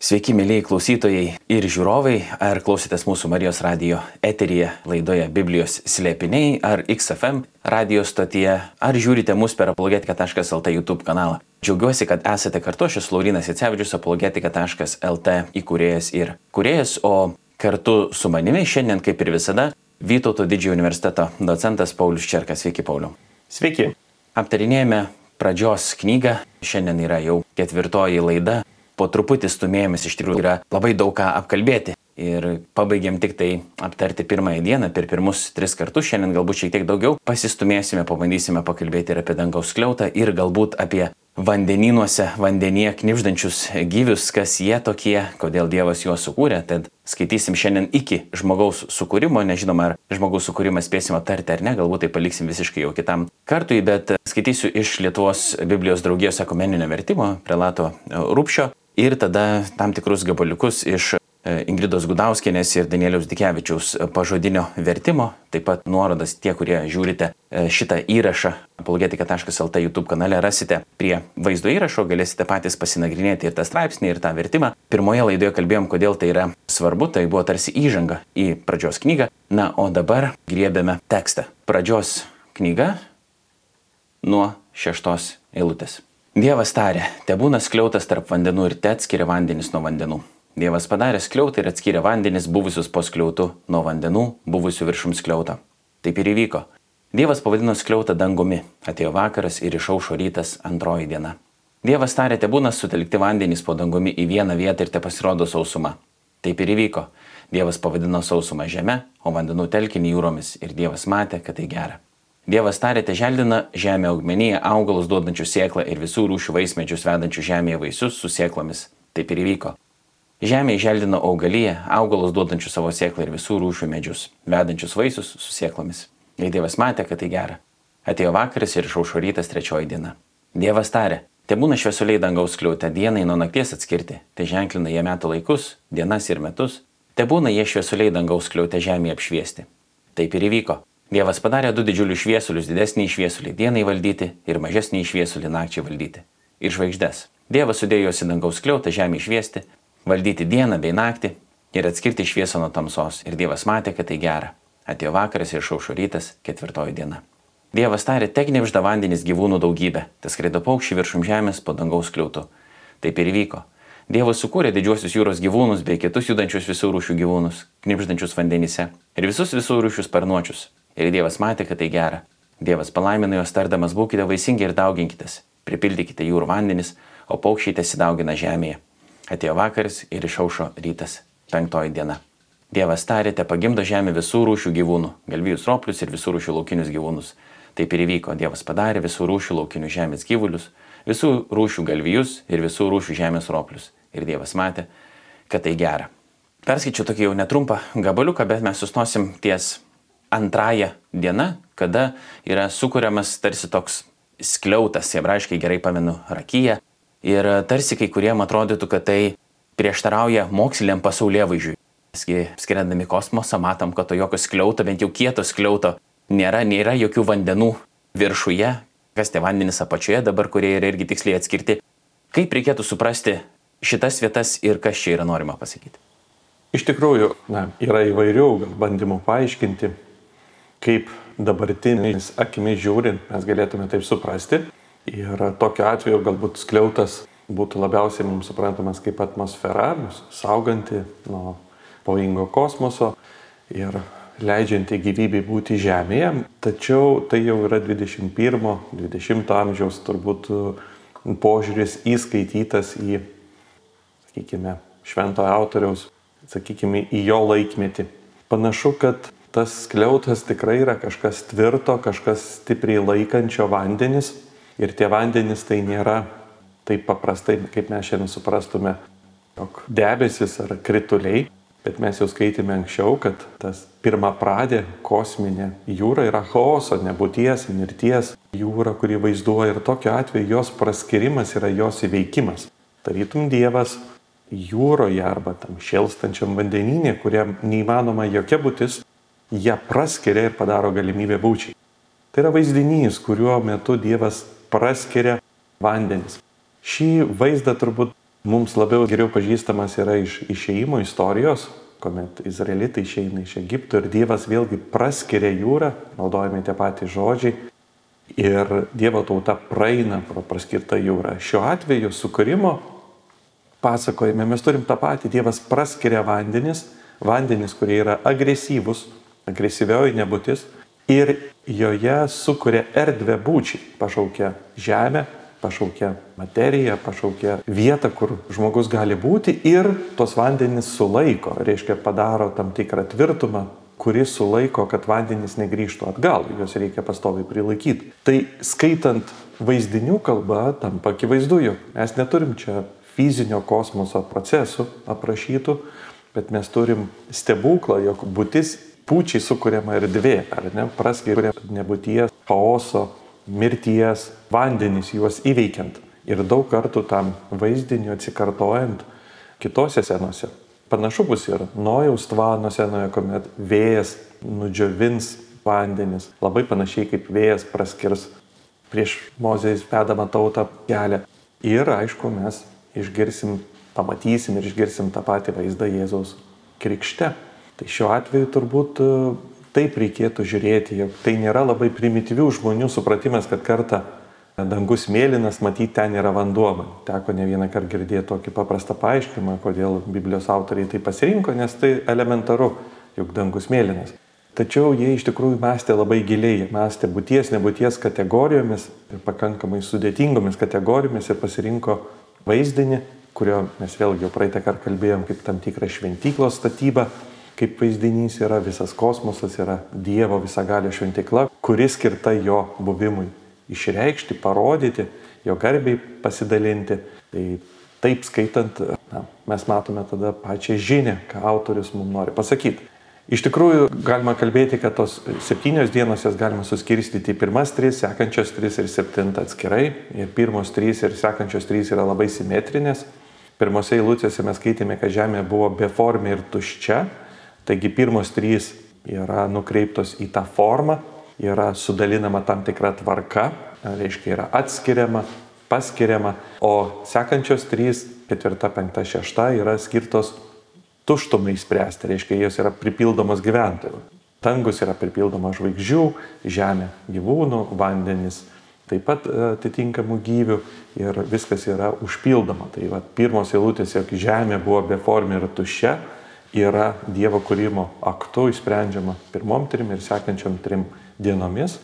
Sveiki, mėlyjei klausytojai ir žiūrovai, ar klausėtės mūsų Marijos radio eteryje laidoje Biblijos slėpiniai, ar XFM radio stotyje, ar žiūrite mus per apologetika.lt YouTube kanalą. Džiaugiuosi, kad esate kartu, esu Laurinas Jacevičius, apologetika.lt įkūrėjas ir kurėjas, o kartu su manimi šiandien, kaip ir visada, Vytauto didžiojo universiteto docentas Paulius Čerkas. Sveiki, Pauliu. Sveiki. Aptarinėjame pradžios knygą, šiandien yra jau ketvirtoji laida po truputį stumėjomės iš tikrųjų yra labai daug ką apkalbėti. Ir pabaigiam tik tai aptarti pirmąją dieną, per pirmus tris kartus, šiandien galbūt šiek tiek daugiau. Pasistumėsime, pabandysime pakalbėti ir apie dangaus kliautą, ir galbūt apie vandenynuose, vandenyje knipždančius gyvius, kas jie tokie, kodėl Dievas juos sukūrė. Tad skaitysim šiandien iki žmogaus sukūrimo, nežinoma, ar žmogaus sukūrimą spėsim aptarti ar ne, galbūt tai paliksim visiškai jau kitam kartui, bet skaitysiu iš Lietuvos Biblijos draugijos ekumeninio vertimo, prelato Rūpšio ir tada tam tikrus gabaliukus iš e, Ingridos Gudauskienės ir Danieliaus Dikevičiaus pažodinio vertimo, taip pat nuorodas tie, kurie žiūrite e, šitą įrašą apologetika.lt YouTube kanale rasite prie vaizdo įrašo, galėsite patys pasinagrinėti ir tą straipsnį, ir tą vertimą. Pirmoje laidoje kalbėjom, kodėl tai yra svarbu, tai buvo tarsi įžanga į pradžios knygą. Na, o dabar griebėme tekstą. Pradžios knyga nuo šeštos eilutės. Dievas tarė, te būna skliautas tarp vandenų ir te atskiria vandenis nuo vandenų. Dievas padarė skliautą ir atskyrė vandenis buvusius po skliautu nuo vandenų, buvusių viršum skliautą. Taip ir įvyko. Dievas pavadino skliautą dangumi, atėjo vakaras ir išaušo rytas antroji diena. Dievas tarė, te būna sutelkti vandenys po dangumi į vieną vietą ir te pasirodo sausuma. Taip ir įvyko. Dievas pavadino sausumą žemę, o vandenų telkinį jūromis ir Dievas matė, kad tai gera. Dievas tarėte želdina žemę augmenyje, augalus duodančius sėklą ir visų rūšių vaismedžius vedančių žemėje vaisius su sėklomis. Taip ir įvyko. Žemė želdino augalyje, augalus duodančius savo sėklą ir visų rūšių medžius, vedančius vaisius su sėklomis. Ir Dievas matė, kad tai gera. Atėjo vakaras ir išaušo rytas trečioji diena. Dievas tarė, te būna šviesuliai dangaus kliūtę dienai nuo nakties atskirti, tai ženklina jie metų laikus, dienas ir metus, te būna jie šviesuliai dangaus kliūtę žemėje apšviesti. Taip ir įvyko. Dievas padarė du didžiulius šviesulius, didesnį šviesulį dienai valdyti ir mažesnį šviesulį nakčiai valdyti. Ir žvaigždės. Dievas sudėjo juos į dangaus kliautą žemę išviesti, valdyti dieną bei naktį ir atskirti šviesą nuo tamsos. Ir Dievas matė, kad tai gera. Atėjo vakaras ir šaušo rytas, ketvirtoji diena. Dievas tarė, tek nevžda vandenis gyvūnų daugybę, tas skraido paukščiai viršum žemės po dangaus kliautų. Taip ir įvyko. Dievas sukūrė didžiuosius jūros gyvūnus bei kitus judančius visų rūšių gyvūnus, knipždančius vandenyse ir visus visų rūšių sparnuočius, Ir Dievas matė, kad tai gera. Dievas palaimino juos tardamas, būkite vaisingi ir dauginkitės, pripildykite jūrų vandenis, o paukščiai tesidaugina žemėje. Atėjo vakaras ir išaušo rytas, penktoji diena. Dievas tarėte, pagimdo žemė visų rūšių gyvūnų, galvijus roplius ir visų rūšių laukinius gyvūnus. Taip ir įvyko, Dievas padarė visų rūšių laukinių žemės gyvulius, visų rūšių galvijus ir visų rūšių žemės roplius. Ir Dievas matė, kad tai gera. Perskaičiu tokį jau netrumpą gabaliuką, bet mes sustosim ties antrąją dieną, kada yra sukūriamas tarsi toks skliautas, hebrajiškai gerai pamenu, rakyje. Ir tarsi kai kuriem atrodytų, kad tai prieštarauja moksliniam pasaulyje vaizdžiui. Mesgi skiriandami kosmosą matom, kad to jokio skliauto, bent jau kieto skliauto nėra, nėra jokių vandenų viršuje, kas tie vandenys apačioje dabar, kurie yra irgi tiksliai atskirti. Kaip reikėtų suprasti šitas vietas ir kas čia yra norima pasakyti? Iš tikrųjų, na, yra įvairių bandymų paaiškinti kaip dabartiniais akimis žiūrint mes galėtume taip suprasti. Ir tokiu atveju galbūt skliautas būtų labiausiai mums suprantamas kaip atmosfera, mus sauganti nuo pavojingo kosmoso ir leidžianti gyvybei būti Žemėje. Tačiau tai jau yra 21-20 amžiaus turbūt požiūris įskaitytas į, sakykime, šventojo autoriaus, sakykime, į jo laikmetį. Panašu, kad tas skliautas tikrai yra kažkas tvirto, kažkas stipriai laikančio vandenis ir tie vandenys tai nėra taip paprastai, kaip mes šiandien suprastume, jog debesis ar krituliai, bet mes jau skaitėme anksčiau, kad tas pirmą pradė kosminė jūra yra chaoso, nebūties, mirties jūra, kuri vaizduoja ir tokiu atveju jos praskirimas yra jos įveikimas. Tarytum Dievas jūroje arba tam šėlstančiam vandeninė, kuriam neįmanoma jokia būtis, ją praskiria ir padaro galimybę būčiai. Tai yra vaizdinys, kuriuo metu Dievas praskiria vandenis. Šį vaizdą turbūt Mums labiau geriau pažįstamas yra iš išeimo istorijos, kuomet izraelitai išeina iš Egipto ir Dievas vėlgi praskiria jūrą, naudojami tie patys žodžiai, ir Dievo tauta praeina pro praskirtą jūrą. Šiuo atveju sukūrimo pasakojime mes turim tą patį, Dievas praskiria vandenis, vandenis, kurie yra agresyvus, agresyvioji nebūtis, ir joje sukuria erdvę būčiai, pašaukia žemę, pašaukia materiją, pašaukia vietą, kur žmogus gali būti ir tos vandenys sulaiko, reiškia padaro tam tikrą tvirtumą, kuris sulaiko, kad vandenys negrįžtų atgal, juos reikia pastoviai prilaikyti. Tai skaitant vaizdinių kalbą, tampa akivaizdu, jog mes neturim čia fizinio kosmoso procesų aprašytų, bet mes turim stebuklą, jog būtis pučiai sukūriama erdvė, ar ne, praskiria nebūties, chaoso, mirties, vandenys juos įveikiant. Ir daug kartų tam vaizdiniu atsikartojant kitose senose. Panašu bus ir Nojaus tvano senoje, kuomet vėjas nudžiovins vandenis. Labai panašiai kaip vėjas praskirs prieš Mozės vedamą tautą kelią. Ir aišku, mes išgirsim, pamatysim ir išgirsim tą patį vaizdą Jėzaus krikšte. Tai šiuo atveju turbūt e, taip reikėtų žiūrėti, jog tai nėra labai primityvių žmonių supratimas, kad kartą dangus mėlynas, matyti ten yra vanduo. Man teko ne vieną kartą girdėti tokį paprastą paaiškinimą, kodėl Biblijos autoriai tai pasirinko, nes tai elementaru, juk dangus mėlynas. Tačiau jie iš tikrųjų mąstė labai giliai, mąstė būties, nebūties kategorijomis ir pakankamai sudėtingomis kategorijomis ir pasirinko vaizdinį, kurio mes vėlgi jau praeitą kartą kalbėjom kaip tam tikrą šventyklos statybą, kaip vaizdinys yra visas kosmosas, yra Dievo visagalio šventikla, kuri skirta jo buvimui išreikšti, parodyti, jo garbiai pasidalinti. Tai taip skaitant, na, mes matome tada pačią žinę, ką autorius mums nori pasakyti. Iš tikrųjų, galima kalbėti, kad tos septynios dienos jas galima suskirstyti į pirmas tris, sekančios tris ir septintą atskirai. Ir pirmos trys ir sekančios trys yra labai simetrinės. Pirmose eilutėse mes skaitėme, kad Žemė buvo beformė ir tuščia. Taigi pirmos trys yra nukreiptos į tą formą, yra sudalinama tam tikra tvarka, reiškia yra atskiriama, paskiriama, o sekančios trys, ketvirta, penkta, šešta yra skirtos tuštumai spręsti, reiškia jos yra pripildomos gyventojų. Tangus yra pripildoma žvaigždžių, žemė gyvūnų, vandenis taip pat atitinkamų gyvių ir viskas yra užpildoma. Tai va, pirmos eilutės, jog žemė buvo beformė ir tuščia, yra Dievo kūrimo aktu įsprendžiama pirmom trim ir sekančiam trim dienomis,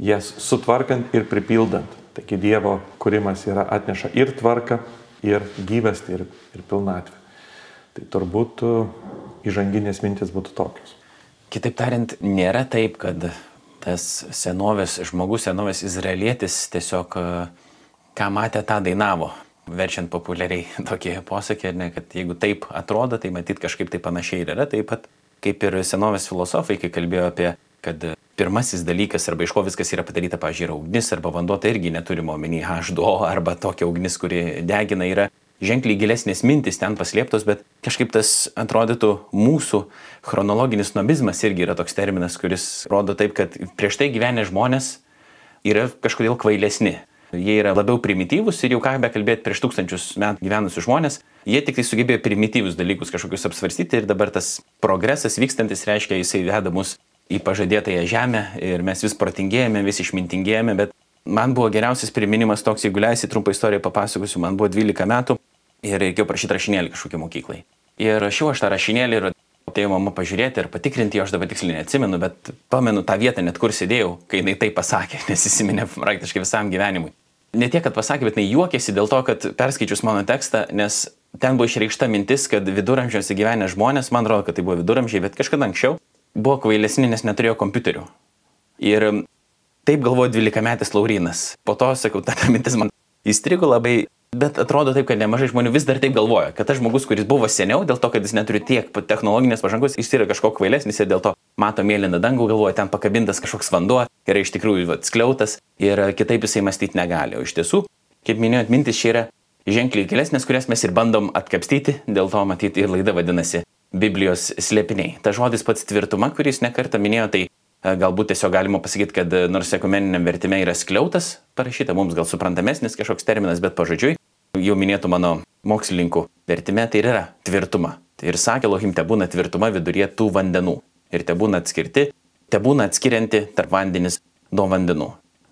jas sutvarkant ir pripildant. Taigi Dievo kūrimas yra atneša ir tvarką, ir gyvestį, ir, ir pilnatvę. Tai turbūt uh, įžanginės mintis būtų tokios. Kitaip tariant, nėra taip, kad tas senovės žmogus, senovės izraelietis tiesiog uh, ką matė, tą dainavo. Verčiant populiariai tokie posakė, ne, kad jeigu taip atrodo, tai matyt kažkaip tai panašiai ir yra. Taip pat kaip ir senovės filosofai, kai kalbėjo apie kad pirmasis dalykas arba iš ko viskas yra padaryta, pažiūrėjau, ugnis arba vanduo, tai irgi neturime omeny H2O arba tokia ugnis, kuri degina, yra ženkliai gilesnės mintis ten paslėptos, bet kažkaip tas atrodytų mūsų chronologinis nobizmas irgi yra toks terminas, kuris rodo taip, kad prieš tai gyvenę žmonės yra kažkodėl kvailesni. Jie yra labiau primityvus ir jau ką be kalbėti prieš tūkstančius metų gyvenusius žmonės, jie tik tai sugebėjo primityvius dalykus kažkokius apsvarstyti ir dabar tas progresas vykstantis reiškia, jisai veda mus į pažadėtąją žemę ir mes vis protingėjame, vis išmintingėjame, bet man buvo geriausias priminimas toks, jeigu leisi trumpą istoriją papasakosiu, man buvo 12 metų ir reikėjo prašyti rašinėlį kažkokią mokyklai. Ir rašiau aš tą rašinėlį ir atėjo mama pažiūrėti ir patikrinti, aš dabar tiksliai neatsimenu, bet pamenu tą vietą net kur sėdėjau, kai jinai tai pasakė, nes įsiminė praktiškai visam gyvenimui. Ne tiek, kad pasakė, bet jinai juokėsi dėl to, kad perskaičius mano tekstą, nes ten buvo išreikšta mintis, kad viduramžiuose gyvenę žmonės, man atrodo, kad tai buvo viduramžiai, bet kažkada anksčiau, buvo kvailesni, nes neturėjo kompiuterių. Ir taip galvojo 12 metais Laurinas. Po to, sakau, ta mintis man įstrigo labai, bet atrodo taip, kad nemažai žmonių vis dar taip galvoja, kad tas žmogus, kuris buvo seniau, dėl to, kad jis neturi tiek technologinės pažangos, jis yra kažkoks kvailesnis ir dėl to mato mėlyną dangų, galvoja, ten pakabintas kažkoks vanduo, yra iš tikrųjų vat, skliautas ir kitaip jisai mąstyti negali. O iš tiesų, kaip minėjot, mintis čia yra ženkliai gilesnės, kurias mes ir bandom atkapstyti, dėl to matyti ir laida vadinasi Biblijos slėpiniai. Ta žodis pats tvirtuma, kuris nekartą minėjo, tai e, galbūt tiesiog galima pasakyti, kad e, nors ekumeniniam vertime yra skliautas parašyta, mums gal suprantamesnis kažkoks terminas, bet pažodžiui, jau minėtų mano mokslininkų vertime tai ir yra tvirtuma. Tai ir sakė Elohim, te būna tvirtuma viduryje tų vandenų. Ir te būna atskirti, te būna atskirianti tarp vandenis nuo vandenų.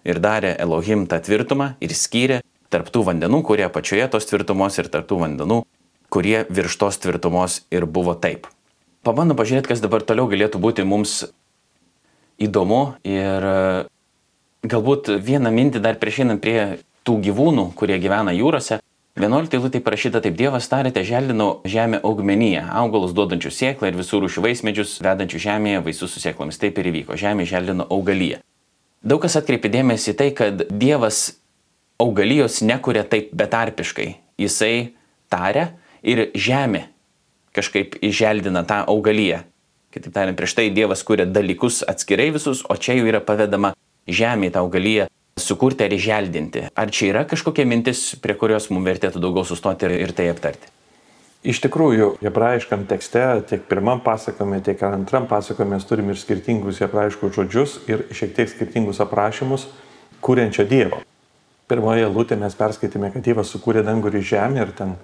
Ir darė Elohim tą tvirtumą ir skyrė tarp tų vandenų, kurie apačioje tos tvirtumos ir tarp tų vandenų, kurie virš tos tvirtumos ir buvo taip. Pabandom pažiūrėti, kas dabar toliau galėtų būti mums įdomu ir e, galbūt vieną mintį dar prieš einant prie tų gyvūnų, kurie gyvena jūrose. 11 eilutė parašyta taip, Dievas tarėte želdino žemę augmenyje, augalus duodančių sėklą ir visų rūšių vaismedžius, vedančių žemėje vaisius su sėklomis. Taip ir įvyko, žemė želdino augalyje. Daug kas atkreipė dėmesį tai, kad Dievas augalijos nekuria taip betarpiškai. Jisai taria ir žemė kažkaip išželdina tą augaliją. Kitaip tariant, prieš tai Dievas kuria dalykus atskirai visus, o čia jau yra pavedama žemė tą augaliją sukurti ar išželdinti. Ar čia yra kažkokia mintis, prie kurios mums vertėtų daugiau sustoti ir, ir tai aptarti? Iš tikrųjų, hebrajiškam tekste, tiek pirmam pasakojime, tiek antram pasakojime mes turime ir skirtingus hebrajiškus žodžius ir šiek tiek skirtingus aprašymus kūrenčio Dievo. Pirmoje lūtė mes perskaitėme, kad Dievas sukūrė dangų ir žemę ir ten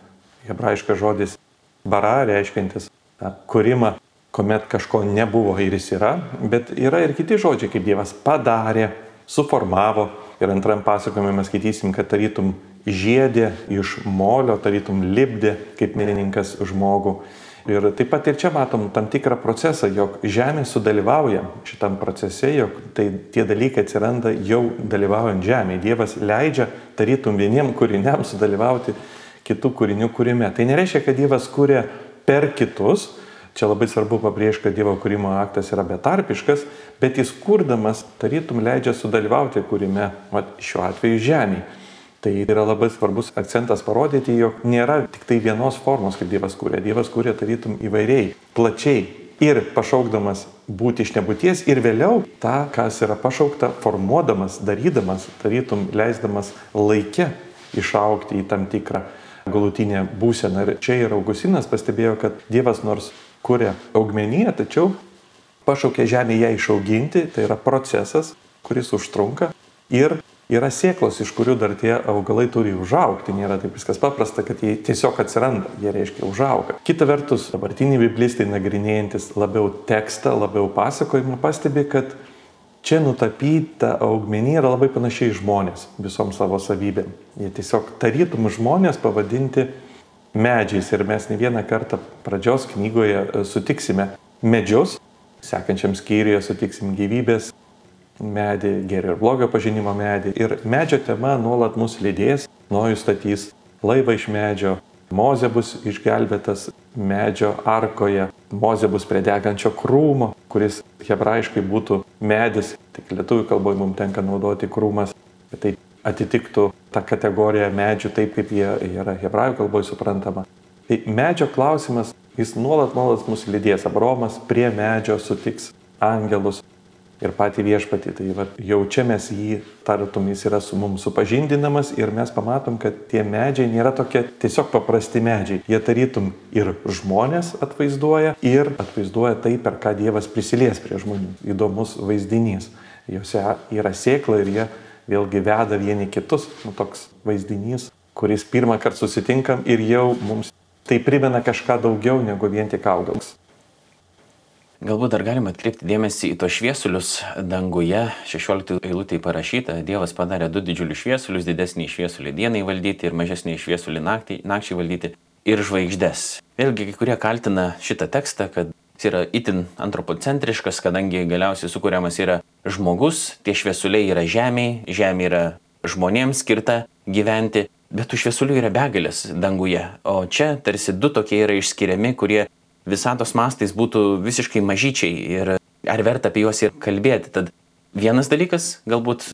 hebrajiškas žodis bara, reiškintis tą kūrimą, kuomet kažko nebuvo ir jis yra, bet yra ir kiti žodžiai, kaip Dievas padarė, suformavo, Ir antram pasakojime mes skaitysim, kad tarytum žiedė iš molio, tarytum lipdė kaip menininkas žmogų. Ir taip pat ir čia matom tam tikrą procesą, jog žemė sudalyvauja šitam procese, jog tai tie dalykai atsiranda jau dalyvaujant žemėje. Dievas leidžia tarytum vieniem kūriniam sudalyvauti kitų kūrinių kūrime. Tai nereiškia, kad Dievas kūrė per kitus, Čia labai svarbu pabrėžti, kad Dievo kūrimo aktas yra betarpiškas, bet jis kurdamas tarytum leidžia sudalyvauti kūrime, o šiuo atveju žemėje. Tai yra labai svarbus akcentas parodyti, jog nėra tik tai vienos formos, kaip Dievas kūrė. Dievas kūrė tarytum įvairiai, plačiai ir pašaukdamas būti iš nebūties ir vėliau tą, kas yra pašaukta, formuodamas, darydamas, tarytum leisdamas laikę išaukti į tam tikrą galutinę būseną. Ir čia ir Augustinas pastebėjo, kad Dievas nors kuria augmeniją, tačiau pašaukė žemę ją išauginti, tai yra procesas, kuris užtrunka ir yra sėklos, iš kurių dar tie augalai turi užaukti. Nėra taip viskas paprasta, kad jie tiesiog atsiranda, jie reiškia užauga. Kita vertus, dabartiniai biblistai nagrinėjantis labiau tekstą, labiau pasakojimą, pastebi, kad čia nutapyta augmenija yra labai panašiai žmonės visom savo savybėm. Jie tiesiog tarytum žmonės pavadinti medžiais ir mes ne vieną kartą pradžios knygoje e, sutiksime medžius, sekančiam skyriuje sutiksim gyvybės medį, gerio ir blogio pažinimo medį. Ir medžio tema nuolat mus lydės, nuojus statys laivą iš medžio, Moze bus išgelbėtas medžio arkoje, Moze bus prie degančio krūmo, kuris hebrajiškai būtų medis, tik lietuvių kalboje mums tenka naudoti krūmas, bet tai atitiktų tą kategoriją medžių taip, kaip jie yra hebrajų kalboje suprantama. Tai medžio klausimas, jis nuolat, nuolat mūsų lydės. Abromas prie medžio sutiks angelus ir patį viešpatį. Tai va, jau čia mes jį, tartum, jis yra su mums supažindinamas ir mes pamatom, kad tie medžiai nėra tokie tiesiog paprasti medžiai. Jie tarytum ir žmonės atvaizduoja ir atvaizduoja tai, per ką Dievas prisilies prie žmonių. Įdomus vaizdinys. Jose yra sėkla ir jie vėlgi veda vieni kitus, nu, toks vaizdinys, kuris pirmą kartą susitinkam ir jau mums tai primena kažką daugiau negu vien tik augalas. Galbūt dar galima atkreipti dėmesį į tos šviesulius danguje. 16 eilutėje parašyta, Dievas padarė du didžiulius šviesulius, didesnį šviesulį dienai valdyti ir mažesnį šviesulį naktį, nakčiai valdyti ir žvaigždės. Vėlgi, kai kurie kaltina šitą tekstą, kad jis yra itin antropocentriškas, kadangi galiausiai sukūriamas yra žmogus, tie šviesuliai yra žemėje, žemė yra žmonėms skirta gyventi, bet tų šviesulių yra begalės danguje. O čia tarsi du tokie yra išskiriami, kurie visatos mastais būtų visiškai mažyčiai ir ar verta apie juos ir kalbėti. Tad vienas dalykas, galbūt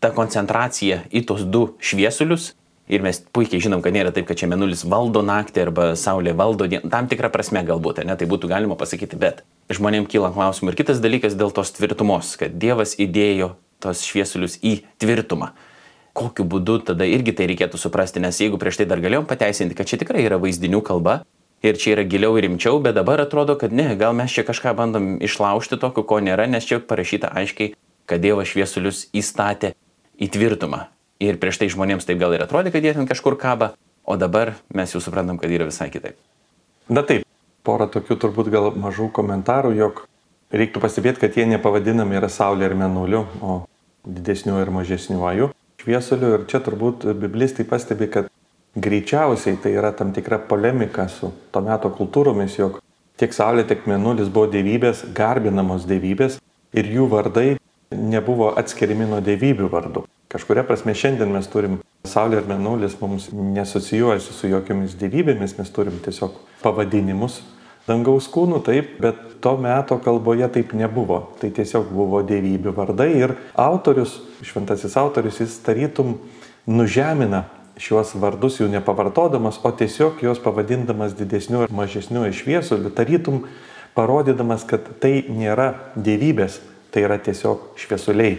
ta koncentracija į tos du šviesulius Ir mes puikiai žinom, kad nėra taip, kad čia menulis valdo naktį arba saulė valdo dieną. Tam tikrą prasme galbūt, ne, tai būtų galima pasakyti, bet žmonėm kyla klausimų. Ir kitas dalykas dėl tos tvirtumos, kad Dievas įdėjo tos šviesulius į tvirtumą. Kokiu būdu tada irgi tai reikėtų suprasti, nes jeigu prieš tai dar galėjom pateisinti, kad čia tikrai yra vaizdinių kalba ir čia yra giliau ir rimčiau, bet dabar atrodo, kad ne, gal mes čia kažką bandom išlaužti tokio, ko nėra, nes čia parašyta aiškiai, kad Dievas šviesulius įstatė į tvirtumą. Ir prieš tai žmonėms taip gal ir atrodė, kad jie ten kažkur kaba, o dabar mes jau suprantam, kad yra visai kitaip. Na taip, porą tokių turbūt gal mažų komentarų, jog reiktų pastebėti, kad jie nepavadinami yra Saulė ir Menuliu, o didesniuoju ir mažesniuoju šviesuliu. Ir čia turbūt biblistai pastebi, kad greičiausiai tai yra tam tikra polemika su to meto kultūromis, jog tiek Saulė, tiek Menulis buvo dievybės, garbinamos dievybės ir jų vardai nebuvo atskiriami nuo dievybių vardų. Kažkuria prasme šiandien mes turim Saulė ir Menulis mums nesocijuojasi su jokiamis dievybėmis, mes turim tiesiog pavadinimus dangaus kūnų, taip, bet to meto kalboje taip nebuvo. Tai tiesiog buvo dievybių vardai ir autorius, šventasis autorius, jis tarytum nužemina šiuos vardus jų nepavartodamas, o tiesiog juos pavadindamas didesniu ar mažesniu išviesuliu, tarytum parodydamas, kad tai nėra dievybės, tai yra tiesiog šviesuliai.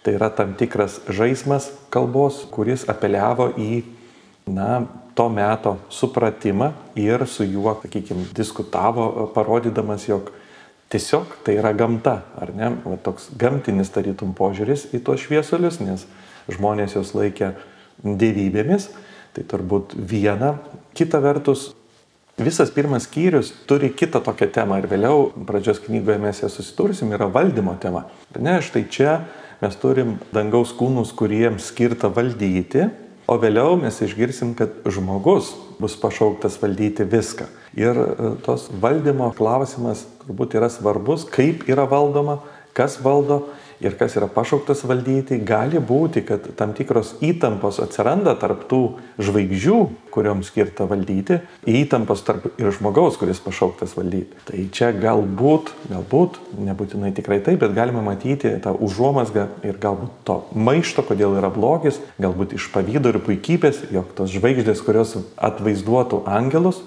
Tai yra tam tikras žaidimas kalbos, kuris apeliavo į, na, to meto supratimą ir su juo, sakykime, diskutavo, parodydamas, jog tiesiog tai yra gamta, ar ne? Va, toks gamtinis tarytum požiūris į tos šviesulius, nes žmonės juos laikė dievybėmis. Tai turbūt viena. Kita vertus, visas pirmas skyrius turi kitą tokią temą ir vėliau pradžios knygoje mes ją susitursim, yra valdymo tema. Ne, štai čia mes turim dangaus kūnus, kuriems skirta valdyti, o vėliau mes išgirsim, kad žmogus bus pašauktas valdyti viską. Ir e, tos valdymo klausimas turbūt yra svarbus, kaip yra valdoma, kas valdo ir kas yra pašauktas valdyti, gali būti, kad tam tikros įtampos atsiranda tarp tų žvaigždžių, kurioms skirta valdyti, įtampos tarp ir žmogaus, kuris pašauktas valdyti. Tai čia galbūt, galbūt, nebūtinai tikrai taip, bet galima matyti tą užuomasgą ir galbūt to maišto, kodėl yra blogis, galbūt iš pavydo ir puikybės, jog tos žvaigždės, kurios atvaizduotų angelus,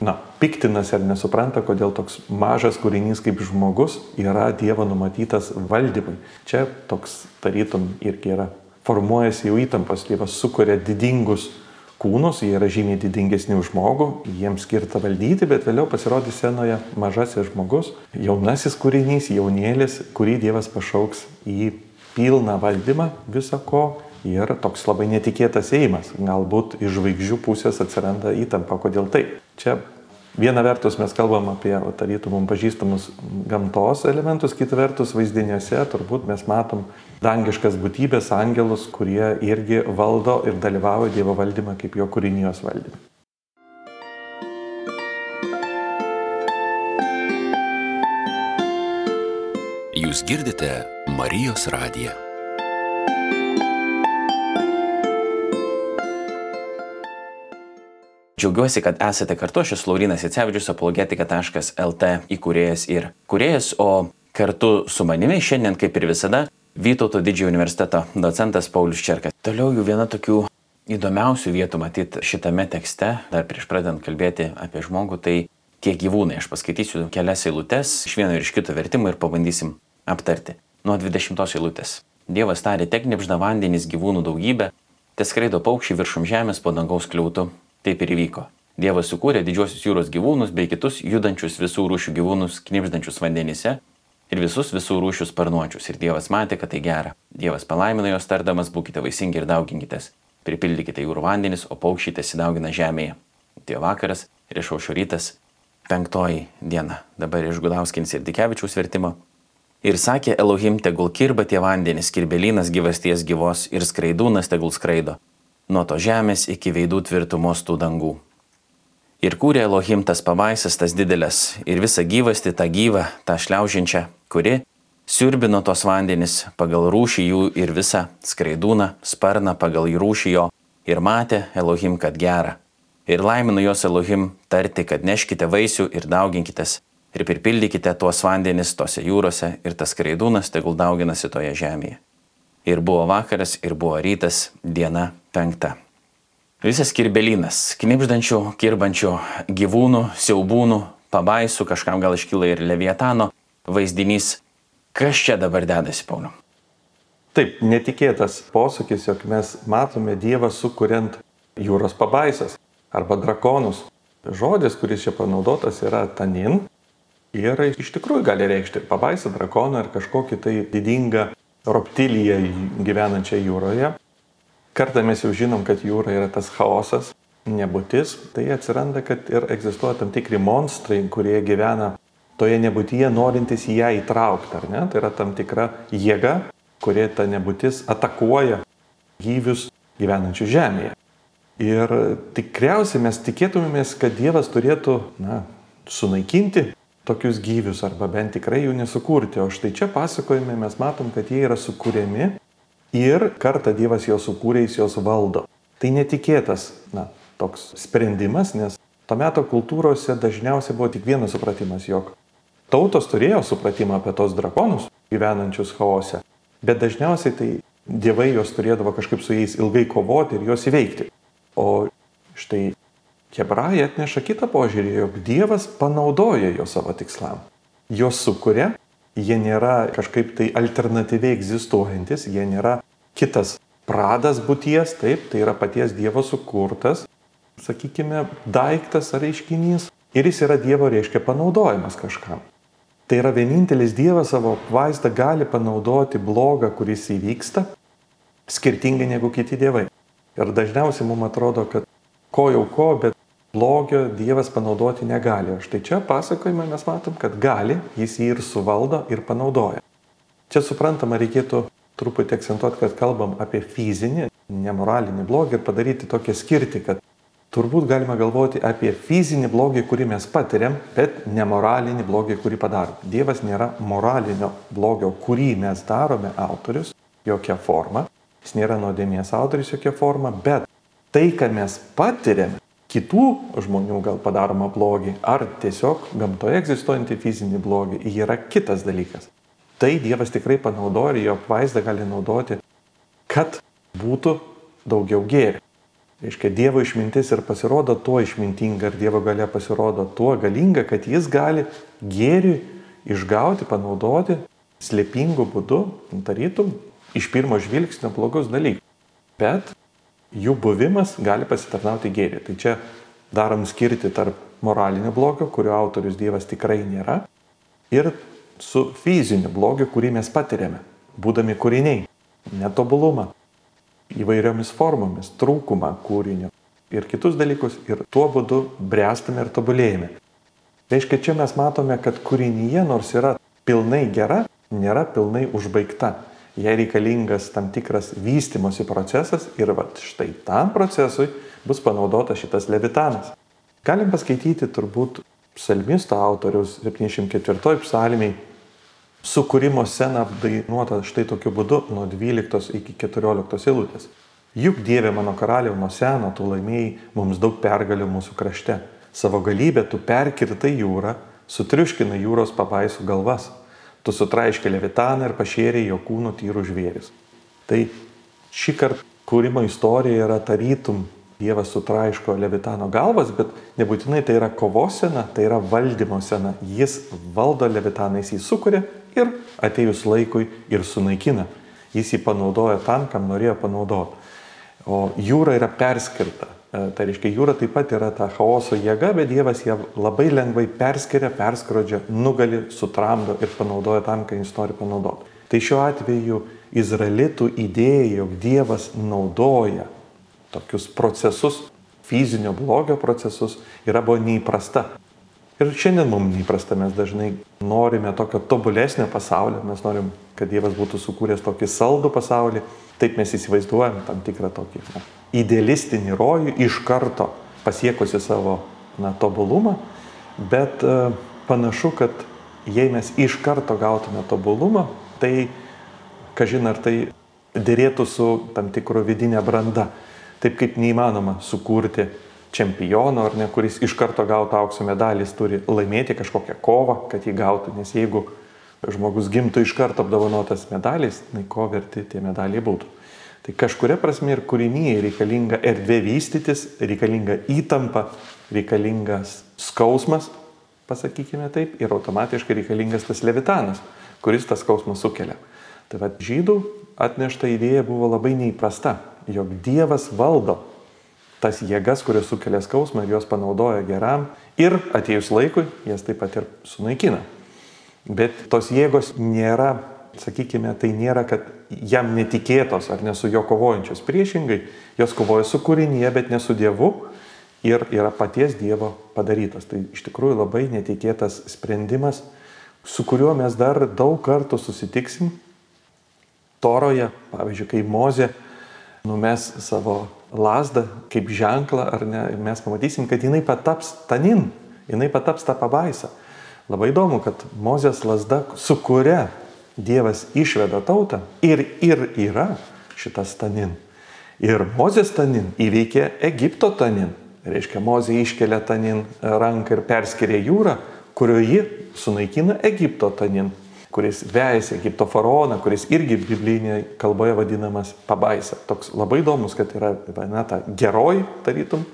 na, piktinasi ar nesupranta, kodėl toks mažas kūrinys kaip žmogus yra Dievo numatytas valdymui. Čia toks tarytum irgi yra. Formuojasi jau įtampos, Dievas sukuria didingus kūnus, jie yra žymiai didingesni už žmogų, jiems skirta valdyti, bet vėliau pasirodys scenoje mažasis žmogus, jaunasis kūrinys, jaunėlis, kurį Dievas pašauks į pilną valdymą visako ir toks labai netikėtas ėjimas. Galbūt iš žvaigždžių pusės atsiranda įtampa, kodėl taip. Čia viena vertus mes kalbam apie tarytų mums pažįstamus gamtos elementus, kita vertus vaizdiniuose turbūt mes matom dangiškas būtybės, angelus, kurie irgi valdo ir dalyvauja Dievo valdymą kaip jo kūrinijos valdymą. Jūs girdite Marijos radiją. Džiaugiuosi, kad esate kartu, aš esu Laurinas Jacevičius, apologetika.lt įkūrėjas ir kūrėjas, o kartu su manimi šiandien, kaip ir visada, Vytauto didžiojo universiteto docentas Paulius Čerkas. Toliau jų viena tokių įdomiausių vietų matyti šitame tekste, dar prieš pradedant kalbėti apie žmogų, tai tie gyvūnai. Aš paskaitysiu kelias eilutes iš vieno ir iš kito vertimo ir pabandysim aptarti. Nuo 20 eilutės. Dievas tarė, tek nepžda vandenys gyvūnų daugybę, te skraido paukščiai viršum žemės po dangaus kliūtų, Taip ir įvyko. Dievas sukūrė didžiosius jūros gyvūnus bei kitus judančius visų rūšių gyvūnus, knipždančius vandenyse ir visus visų rūšių sparnuočius. Ir Dievas matė, kad tai gera. Dievas palaimino jos tardamas, būkite vaisingi ir dauginkitės. Pripildykite jūrų vandenis, o paukščiai tesidaugina žemėje. Atėjo vakaras ir išaušo rytas, penktoji diena. Dabar iš Gudauskins ir Dikevičiaus vertimo. Ir sakė Elohim, tegul kirba tie vandenys, kirbelinas gyvasties gyvos ir skraidūnas tegul skraido nuo to žemės iki veidų tvirtumos tų dangų. Ir kūrė Elohim tas pabaisas, tas didelės, ir visą gyvastį, tą gyvą, tą šliaužinčią, kuri siurbino tos vandenis pagal rūšį jų ir visą skraidūną, sparną pagal jų rūšį jo, ir matė Elohim, kad gera. Ir laimino jos Elohim tarti, kad neškite vaisių ir dauginkitės, ir pripildykite tuos vandenis tose jūrose, ir tas skraidūnas tegul dauginasi toje žemėje. Ir buvo vakaras, ir buvo rytas, diena penkta. Visas kirbelinas, knipždančių, kirbančių gyvūnų, siaubūnų, pabaisų, kažkam gal iškyla ir levietano vaizdinys. Kas čia dabar dedasi, Pauliu? Taip, netikėtas posakis, jog mes matome Dievą sukuriant jūros pabaisas arba drakonus. Žodis, kuris čia panaudotas, yra tanin ir iš tikrųjų gali reikšti ir pabaisą, drakoną ar kažkokį tai didingą reptiliją gyvenančią jūroje. Kartą mes jau žinom, kad jūra yra tas chaosas, nebūtis, tai atsiranda, kad ir egzistuoja tam tikri monstrai, kurie gyvena toje nebūtyje, norintys į ją įtraukti, ar ne? Tai yra tam tikra jėga, kurie ta nebūtis atakuoja gyvius gyvenančius žemėje. Ir tikriausiai mes tikėtumėmės, kad Dievas turėtų, na, sunaikinti tokius gyvius arba bent tikrai jų nesukurti. O štai čia pasakojime mes matom, kad jie yra sukūrėmi ir kartą Dievas juos sukūrė, jis juos valdo. Tai netikėtas, na, toks sprendimas, nes to meto kultūrose dažniausiai buvo tik vienas supratimas, jog tautos turėjo supratimą apie tos drakonus gyvenančius chaose, bet dažniausiai tai dievai jos turėdavo kažkaip su jais ilgai kovoti ir juos įveikti. O štai hebrajai atneša kitą požiūrį, jog Dievas panaudoja jo savo tikslam. Jos sukuria, jie nėra kažkaip tai alternatyviai egzistuojantis, jie nėra kitas pradas būties, taip, tai yra paties Dievo sukurtas, sakykime, daiktas ar reiškinys ir jis yra Dievo reiškia panaudojimas kažkam. Tai yra vienintelis Dievas savo vaizdą gali panaudoti blogą, kuris įvyksta, skirtingai negu kiti dievai. Ir dažniausiai mums atrodo, kad ko jau ko, bet blogio Dievas panaudoti negali. Štai čia pasakojime mes matom, kad gali, jis jį ir suvaldo ir panaudoja. Čia suprantama, reikėtų truputį akcentuoti, kad kalbam apie fizinį, nemoralinį blogį ir padaryti tokią skirtį, kad turbūt galima galvoti apie fizinį blogį, kurį mes patiriam, bet nemoralinį blogį, kurį padarom. Dievas nėra moralinio blogio, kurį mes darome autorius, jokia forma. Jis nėra nuodėmės autoris jokia forma, bet tai, ką mes patiriame, kitų žmonių gal padaromą blogį, ar tiesiog gamtoje egzistuojantį fizinį blogį, yra kitas dalykas. Tai Dievas tikrai panaudoja ir jo apvaizdą gali naudoti, kad būtų daugiau gėrio. Reiškia, Dievo išmintis ir pasirodo tuo išmintinga, ir Dievo galia pasirodo tuo galinga, kad jis gali gėrį išgauti, panaudoti slėpingų būdų, tarytum, iš pirmo žvilgsnio blogus dalykus. Bet jų buvimas gali pasitarnauti gėrį. Tai čia darom skirti tarp moralinio blogio, kurio autorius Dievas tikrai nėra, ir su fiziniu blogiu, kurį mes patiriame, būdami kūriniai, netobulumą, įvairiomis formomis, trūkumą kūrinio ir kitus dalykus ir tuo būdu bręstame ir tobulėjame. Reiškia, čia mes matome, kad kūrinyje, nors yra pilnai gera, nėra pilnai užbaigta jai reikalingas tam tikras vystimosi procesas ir va štai tam procesui bus panaudotas šitas levitanas. Galim paskaityti turbūt psalmisto autoriaus 74 psalmiai sukūrimo sceną apdainuota štai tokiu būdu nuo 12 iki 14 eilutės. Juk Dieve mano karaliau nuo seno tu laimėjai mums daug pergalių mūsų krašte. Savo galybę tu perkirtai jūrą, sutriuškinai jūros pabaisų galvas Tu sutraiškė levitaną ir pašėrė jo kūno tyrų žvėris. Tai šį kartą kūrimo istorija yra tarytum Dievas sutraiško levitano galvas, bet nebūtinai tai yra kovos sena, tai yra valdymo sena. Jis valdo levitaną, jis jį sukuria ir atėjus laikui ir sunaikina. Jis jį panaudoja tam, kam norėjo panaudoti. O jūra yra perskirta. E, tai reiškia, jūra taip pat yra ta chaoso jėga, bet Dievas ją labai lengvai perskiria, perskrodžia, nugali, sutramdo ir panaudoja tam, ką jis nori panaudoti. Tai šiuo atveju izraelitų idėja, jog Dievas naudoja tokius procesus, fizinio blogio procesus, yra buvo neįprasta. Ir šiandien mums neįprasta, mes dažnai norime tokio tobulesnio pasaulio, mes norim, kad Dievas būtų sukūręs tokį saldų pasaulį, taip mes įsivaizduojam tam tikrą tokį na, idealistinį rojų iš karto pasiekusi savo na, tobulumą, bet e, panašu, kad jei mes iš karto gautume tobulumą, tai, kažin ar tai dėrėtų su tam tikro vidinė branda. Taip kaip neįmanoma sukurti čempiono, ar ne, kuris iš karto gautų aukso medalį, jis turi laimėti kažkokią kovą, kad jį gautų, nes jeigu žmogus gimtų iš karto apdovanotas medaliais, tai ko verti tie medaliai būtų. Tai kažkuria prasme ir kūrinyje reikalinga erdvė vystytis, reikalinga įtampa, reikalingas skausmas, pasakykime taip, ir automatiškai reikalingas tas levitanas, kuris tą skausmą sukelia. Tai vad žydų atnešta idėja buvo labai neįprasta, jog Dievas valdo tas jėgas, kurios sukelia skausmą ir jos panaudoja geram ir atėjus laikui jas taip pat ir sunaikina. Bet tos jėgos nėra sakykime, tai nėra, kad jam netikėtos ar ne su jo kovojančios. Priešingai, jos kovoja su kūrinyje, bet ne su Dievu. ir yra paties Dievo padarytas. Tai iš tikrųjų labai netikėtas sprendimas, su kuriuo mes dar daug kartų susitiksim. Toroje, pavyzdžiui, kai Mozė numes savo lasdą kaip ženklą, ar ne, mes pamatysim, kad jinai pataps tanin, jinai pataps tą pabaisą. Labai įdomu, kad Mozės lasda, su kuria Dievas išveda tautą ir, ir yra šitas tanin. Ir Mozės tanin įveikė Egipto tanin. Reiškia, Mozė iškelia tanin ranką ir perskiria jūrą, kurioje sunaikina Egipto tanin, kuris vejasi Egipto faraoną, kuris irgi biblinėje kalboje vadinamas pabaisa. Toks labai įdomus, kad yra na, ta geroji, tarytum,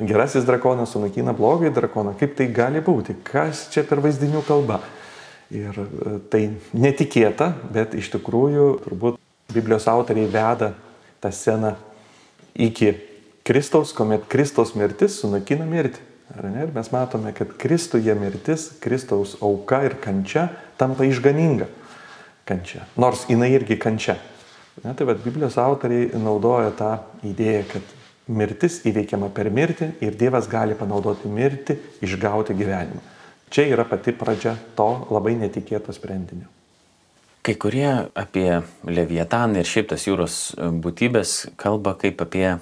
gerasis drakonas sunaikina blogąjį drakoną. Kaip tai gali būti? Kas čia per vaizdinių kalba? Ir e, tai netikėta, bet iš tikrųjų turbūt Biblijos autoriai veda tą sceną iki Kristaus, kuomet Kristaus mirtis sunaikina mirtį. Ir mes matome, kad Kristuje mirtis, Kristaus auka ir kančia tampa išganinga kančia. Nors jinai irgi kančia. Ne, tai vad Biblijos autoriai naudoja tą idėją, kad mirtis įveikiama per mirtį ir Dievas gali panaudoti mirtį, išgauti gyvenimą. Čia yra pati pradžia to labai netikėto sprendinio. Kai kurie apie Leviataną ir šiaip tas jūros būtybės kalba kaip apie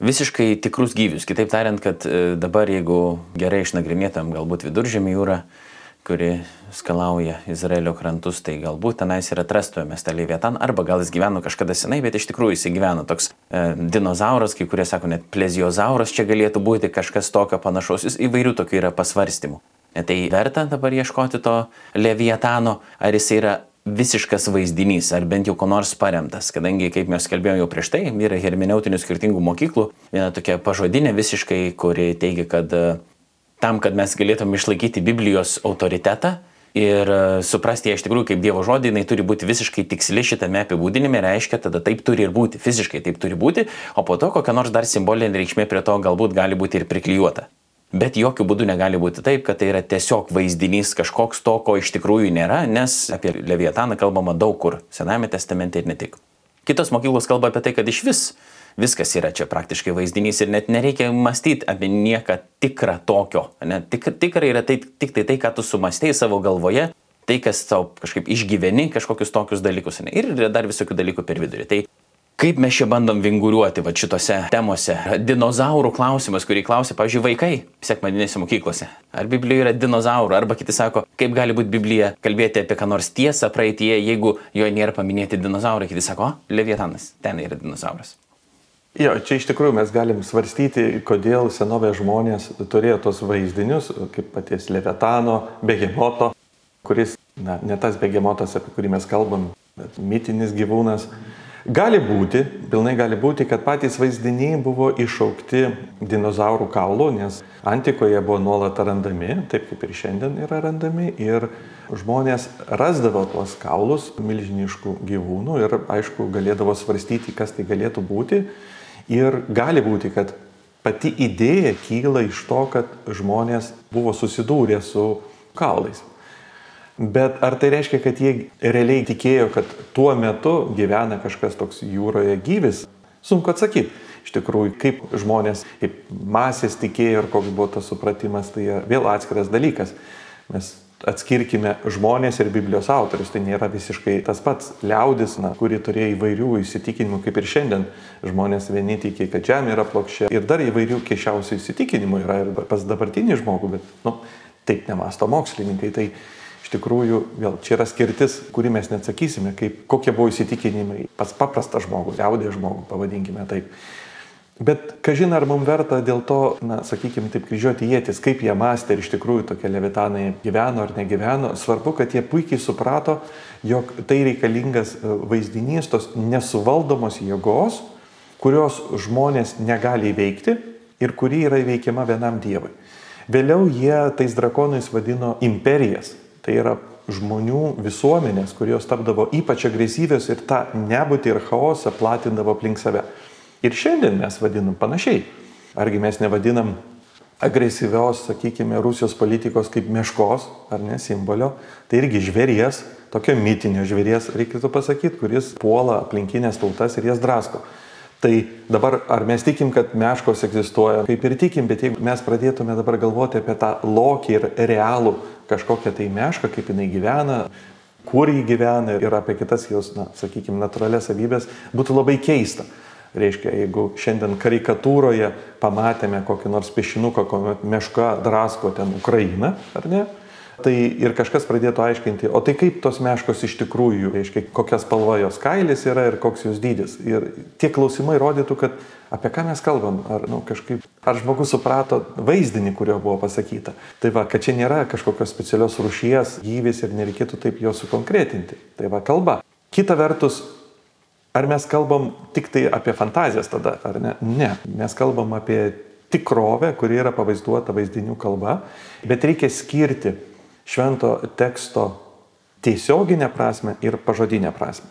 visiškai tikrus gyvius. Kitaip tariant, kad e, dabar jeigu gerai išnagrinėtam galbūt viduržėmį jūrą, kuri skalauja Izraelio krantus, tai galbūt tenais ir atrastume tą leviatan, arba gal jis gyveno kažkada senai, bet iš tikrųjų jis gyveno toks e, dinozauras, kai kurie sako net plezijozauras, čia galėtų būti kažkas tokio panašaus, jis įvairių tokių yra pasvarstymų. Tai verta dabar ieškoti to leviatano, ar jis yra visiškas vaizdinys, ar bent jau ko nors paremtas, kadangi, kaip mes kalbėjome jau prieš tai, yra hermeneutinių skirtingų mokyklų, viena tokia pažodinė visiškai, kuri teigia, kad e, tam, kad mes galėtume išlaikyti Biblijos autoritetą ir e, suprasti ją iš tikrųjų kaip Dievo žodį, jinai turi būti visiškai tiksli šitame apibūdinime, reiškia, tada taip turi ir būti, fiziškai taip turi būti, o po to kokia nors dar simbolinė reikšmė prie to galbūt gali būti ir priklijuota. Bet jokių būdų negali būti taip, kad tai yra tiesiog vaizdinys kažkoks to, ko iš tikrųjų nėra, nes apie Leviataną kalbama daug kur, Sename testamente ir ne tik. Kitos mokyklos kalba apie tai, kad iš vis viskas yra čia praktiškai vaizdinys ir net nereikia mąstyti apie nieką tikrą tokio. Ne? Tik, tikrai yra tai, tik tai tai, ką tu sumastėjai savo galvoje, tai, kas tau kažkaip išgyveni, kažkokius tokius dalykus. Ne? Ir yra dar visokių dalykų per vidurį. Tai Kaip mes čia bandom vinguriuoti va šitose temose? Dinozaurų klausimas, kurį klausia, pavyzdžiui, vaikai sekmadinėse mokyklose. Ar Biblijoje yra dinozaurų? Arba kiti sako, kaip gali būti Biblija kalbėti apie ką nors tiesą praeitie, jeigu joje nėra paminėti dinozaurai. Kiti sako, o, Levietanas, ten yra dinozauras. Jo, čia iš tikrųjų mes galim svarstyti, kodėl senovės žmonės turėjo tos vaizdinius, kaip paties Levietano, Begemoto, kuris, na, ne tas Begemotas, apie kurį mes kalbam, bet mitinis gyvūnas. Mhm Gali būti, pilnai gali būti, kad patys vaizdiniai buvo išaukti dinozaurų kaulų, nes antikoje buvo nuolat randami, taip kaip ir šiandien yra randami, ir žmonės rasdavo tuos kaulus milžiniškų gyvūnų ir aišku galėdavo svarstyti, kas tai galėtų būti. Ir gali būti, kad pati idėja kyla iš to, kad žmonės buvo susidūrę su kaulais. Bet ar tai reiškia, kad jie realiai tikėjo, kad tuo metu gyvena kažkas toks jūroje gyvis? Sunku atsakyti. Iš tikrųjų, kaip žmonės, kaip masės tikėjo ir koks buvo tas supratimas, tai vėl atskiras dalykas. Mes atskirkime žmonės ir Biblijos autorius. Tai nėra visiškai tas pats liaudis, na, kuri turėjo įvairių įsitikinimų, kaip ir šiandien. Žmonės vieni tiki, kad žemė yra plokščia. Ir dar įvairių keišiausių įsitikinimų yra ir pas dabartinį žmogų, bet, nu, taip nemasto mokslininkai. Tai Iš tikrųjų, vėl čia yra skirtis, kurį mes neatsakysime, kaip, kokie buvo įsitikinimai pas paprastą žmogų, liaudė žmogų, pavadinkime taip. Bet kažin ar mums verta dėl to, na, sakykime, taip kryžiuoti jėtis, kaip jie mąstė ir iš tikrųjų tokie levitanai gyveno ar negyveno. Svarbu, kad jie puikiai suprato, jog tai reikalingas e, vaizdinys tos nesuvaldomos jėgos, kurios žmonės negali įveikti ir kuri yra įveikiama vienam Dievui. Vėliau jie tais drakonais vadino imperijas, Tai yra žmonių visuomenės, kurios tapdavo ypač agresyvios ir tą nebūtį ir chaosą platindavo aplink save. Ir šiandien mes vadinam panašiai. Argi mes nevadinam agresyvios, sakykime, Rusijos politikos kaip meškos, ar ne, simbolio, tai irgi žvėries, tokio mitinio žvėries, reikėtų pasakyti, kuris puola aplinkinės tautas ir jas drasko. Tai dabar ar mes tikim, kad meškos egzistuoja, kaip ir tikim, bet jeigu mes pradėtume dabar galvoti apie tą lokį ir realų kažkokią tai mešką, kaip jinai gyvena, kur jį gyvena ir apie kitas jos, na, sakykime, natūralias savybės, būtų labai keista. Reiškia, jeigu šiandien karikatūroje pamatėme kokį nors piešinuką, kuomet meška drasko ten Ukrainą, ar ne? Tai ir kažkas pradėtų aiškinti, o tai kaip tos meškos iš tikrųjų, reiškia, kokia spalva jos kailis yra ir koks jos dydis. Ir tie klausimai rodytų, kad apie ką mes kalbam, ar, nu, kažkaip, ar žmogus suprato vaizdinį, kurio buvo pasakyta. Tai va, kad čia nėra kažkokios specialios rušies gyvis ir nereikėtų taip jo sukonkretinti. Tai va, kalba. Kita vertus, Ar mes kalbam tik tai apie fantazijas tada, ar ne? Ne, mes kalbam apie tikrovę, kuri yra pavaizduota vaizdinių kalba, bet reikia skirti švento teksto tiesioginę prasme ir pažodinę prasme.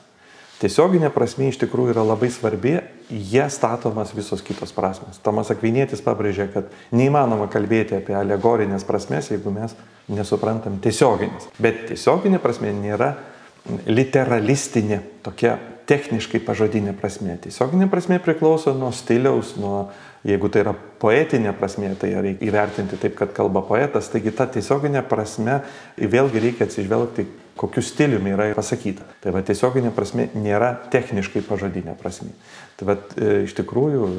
Tiesioginė prasme iš tikrųjų yra labai svarbi, jie statomas visos kitos prasmes. Tomas Akvinėtis pabrėžė, kad neįmanoma kalbėti apie alegorinės prasmes, jeigu mes nesuprantam tiesioginės. Bet tiesioginė prasme nėra literalistinė tokia techniškai pažodinė prasme. Tiesioginė prasme priklauso nuo stiliaus, nuo, jeigu tai yra poetinė prasme, tai reikia įvertinti taip, kad kalba poetas, taigi ta tiesioginė prasme vėlgi reikia atsižvelgti, kokiu stiliumi yra pasakyta. Tai va tiesioginė prasme nėra techniškai pažodinė prasme. Tai va e, iš tikrųjų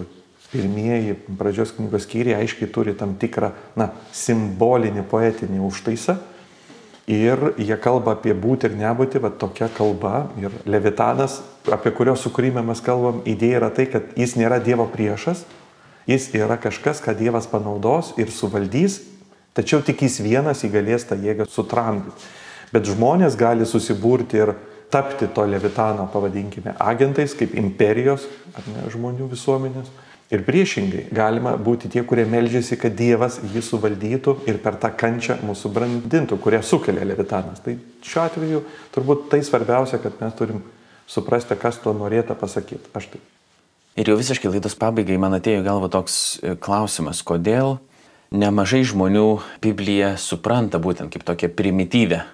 pirmieji pradžios knygos skyriai aiškiai turi tam tikrą, na, simbolinį poetinį užtaisą Ir jie kalba apie būti ir nebūti, va tokia kalba. Ir Levitanas, apie kurio sukūrimą mes kalbam, idėja yra tai, kad jis nėra Dievo priešas, jis yra kažkas, ką Dievas panaudos ir suvaldys, tačiau tik jis vienas įgalės tą jėgą sutramdyti. Bet žmonės gali susiburti ir tapti to Levitano, pavadinkime, agentais, kaip imperijos ne žmonių visuomenės Ir priešingai, galima būti tie, kurie melžiasi, kad Dievas jį suvaldytų ir per tą kančią mūsų brandintų, kurią sukelia Levitanas. Tai šiuo atveju turbūt tai svarbiausia, kad mes turim suprasti, kas to norėtų pasakyti. Aš taip. Ir jau visiškai laidos pabaigai man atėjo galva toks e, klausimas, kodėl nemažai žmonių Bibliją supranta būtent kaip tokią primityvę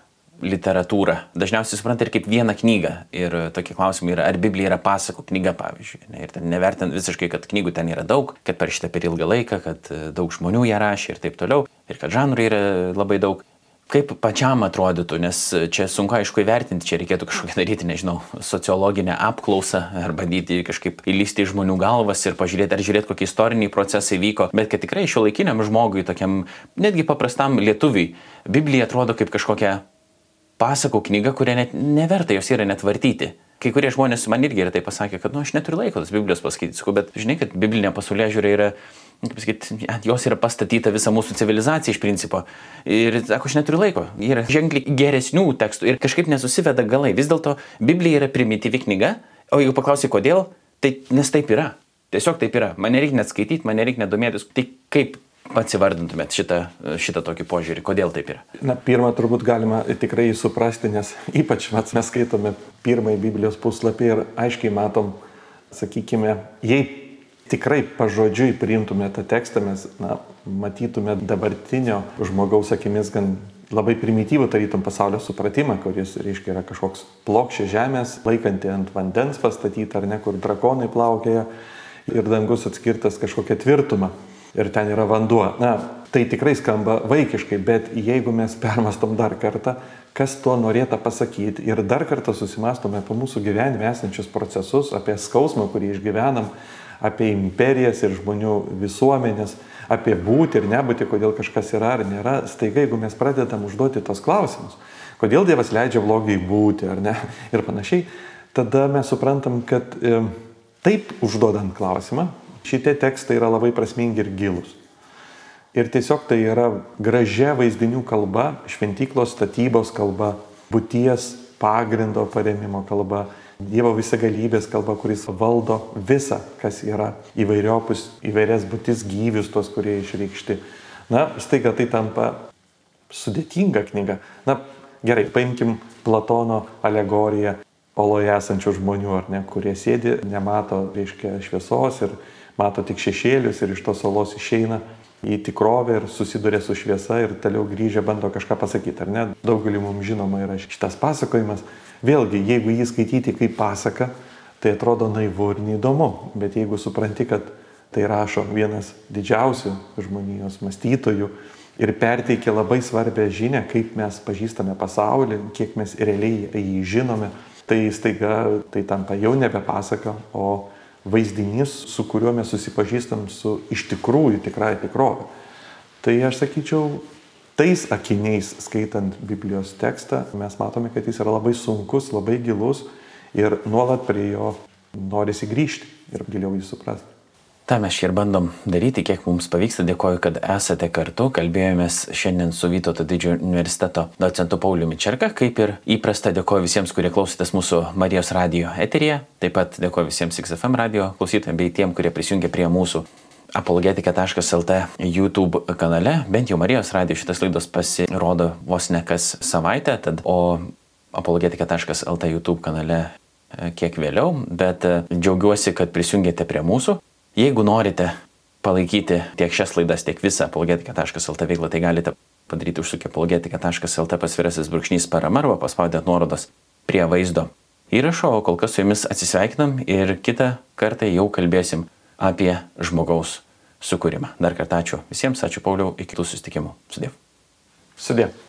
literatūrą. Dažniausiai supranta ir kaip vieną knygą. Ir tokie klausimai yra, ar Biblija yra pasakų knyga, pavyzdžiui. Ne, ir ten nevertinant visiškai, kad knygų ten yra daug, kad per šitą per ilgą laiką, kad e, daug žmonių ją rašė ir taip toliau. Ir kad žanrų yra labai daug. Kaip pačiam atrodytų, nes čia sunku aišku įvertinti, čia reikėtų kažkokią daryti, nežinau, sociologinę apklausą ar bandyti kažkaip įlysti į žmonių galvas ir pažiūrėti, ar žiūrėti, kokie istoriniai procesai vyko, bet kad tikrai šio laikiniam žmogui, tokiam netgi paprastam lietuviui, Biblija atrodo kaip kažkokia pasakų knyga, kurią net neverta jos yra net vartyti. Kai kurie žmonės man irgi yra tai pasakė, kad, nu, aš neturiu laiko tos Biblijos paskaityti, sakau, bet žinai, kad biblinė pasaulyje žiūrė yra, kaip sakyti, ant jos yra pastatyta visa mūsų civilizacija iš principo. Ir, sako, aš neturiu laiko. Yra ženkliai geresnių tekstų ir kažkaip nesusiveda galai. Vis dėlto Biblija yra primityvi knyga, o jeigu paklausai, kodėl, tai nes taip yra. Tiesiog taip yra. Man nereikia net skaityti, man nereikia net domėtis. Tai kaip pats įvardintumėt šitą, šitą tokį požiūrį, kodėl taip yra? Na, pirmą turbūt galima tikrai suprasti, nes ypač mes skaitome pirmąjį Biblijos puslapį ir aiškiai matom, sakykime, jei tikrai pažodžiui priimtume tą tekstą, mes na, matytume dabartinio žmogaus akimis gan labai primityvų tarytum pasaulio supratimą, kuris, reiškia, yra kažkoks plokščia žemės, laikanti ant vandens pastatyta ar ne, kur drakonai plaukėja ir dangus atskirtas kažkokia tvirtuma ir ten yra vanduo. Na, tai tikrai skamba vaikiškai, bet jeigu mes permastom dar kartą, kas tuo norėta pasakyti ir dar kartą susimastome apie mūsų gyvenime esančius procesus, apie skausmą, kurį išgyvenam, apie imperijas ir žmonių visuomenės, apie būti ir nebūti, kodėl kažkas yra ar nėra, staiga, jeigu mes pradedam užduoti tos klausimus, kodėl Dievas leidžia blogai būti ar ne ir panašiai, tada mes suprantam, kad e, taip užduodant klausimą, Šitie tekstai yra labai prasmingi ir gilus. Ir tiesiog tai yra gražia vaizdinių kalba, šventyklos statybos kalba, būties pagrindo paremimo kalba, Dievo visagalybės kalba, kuris valdo visą, kas yra įvairiopus, įvairias būtis gyvius, tos, kurie išreikšti. Na, staiga tai tampa sudėtinga knyga. Na, gerai, paimkim Platono alegoriją oloje esančių žmonių, ar ne, kurie sėdi, nemato, reiškia, šviesos ir mato tik šešėlius ir iš tos salos išeina į tikrovę ir susiduria su šviesa ir toliau grįžę bando kažką pasakyti, ar ne? Daugelį mums žinoma yra šitas pasakojimas. Vėlgi, jeigu jį skaityti kaip pasaka, tai atrodo naivu ir neįdomu. Bet jeigu supranti, kad tai rašo vienas didžiausių žmonijos mąstytojų ir perteikia labai svarbę žinę, kaip mes pažįstame pasaulį, kiek mes realiai jį žinome, tai staiga tai tampa jau nebe pasaka, o vaizdinys, su kuriuo mes susipažįstam su iš tikrųjų tikrai tikrovė. Tai aš sakyčiau, tais akiniais skaitant Biblijos tekstą, mes matome, kad jis yra labai sunkus, labai gilus ir nuolat prie jo norisi grįžti ir giliau jį suprasti. Ta mes šį ir bandom daryti, kiek mums pavyksta. Dėkoju, kad esate kartu. Kalbėjomės šiandien su Vytauto didžiojo universiteto docentu Pauliu Mičerka. Kaip ir įprasta, dėkoju visiems, kurie klausytės mūsų Marijos radio eteryje. Taip pat dėkoju visiems XFM radio klausytojams bei tiem, kurie prisijungė prie mūsų apologetika.lt YouTube kanale. Bent jau Marijos radio šitas laidos pasirodo vos ne kas savaitę, tad o apologetika.lt YouTube kanale e, kiek vėliau, bet e, džiaugiuosi, kad prisijungėte prie mūsų. Jeigu norite palaikyti tiek šias laidas, tiek visą apologetika.lt veiklą, tai galite padaryti užsukę apologetika.lt pasvirasis brūkšnys parama arba paspaudę nuorodas prie vaizdo įrašo, o kol kas su jumis atsisveikinam ir kitą kartą jau kalbėsim apie žmogaus sukūrimą. Dar kartą ačiū visiems, ačiū Pauliau, iki kitų susitikimų. Sudėv. Sudėv.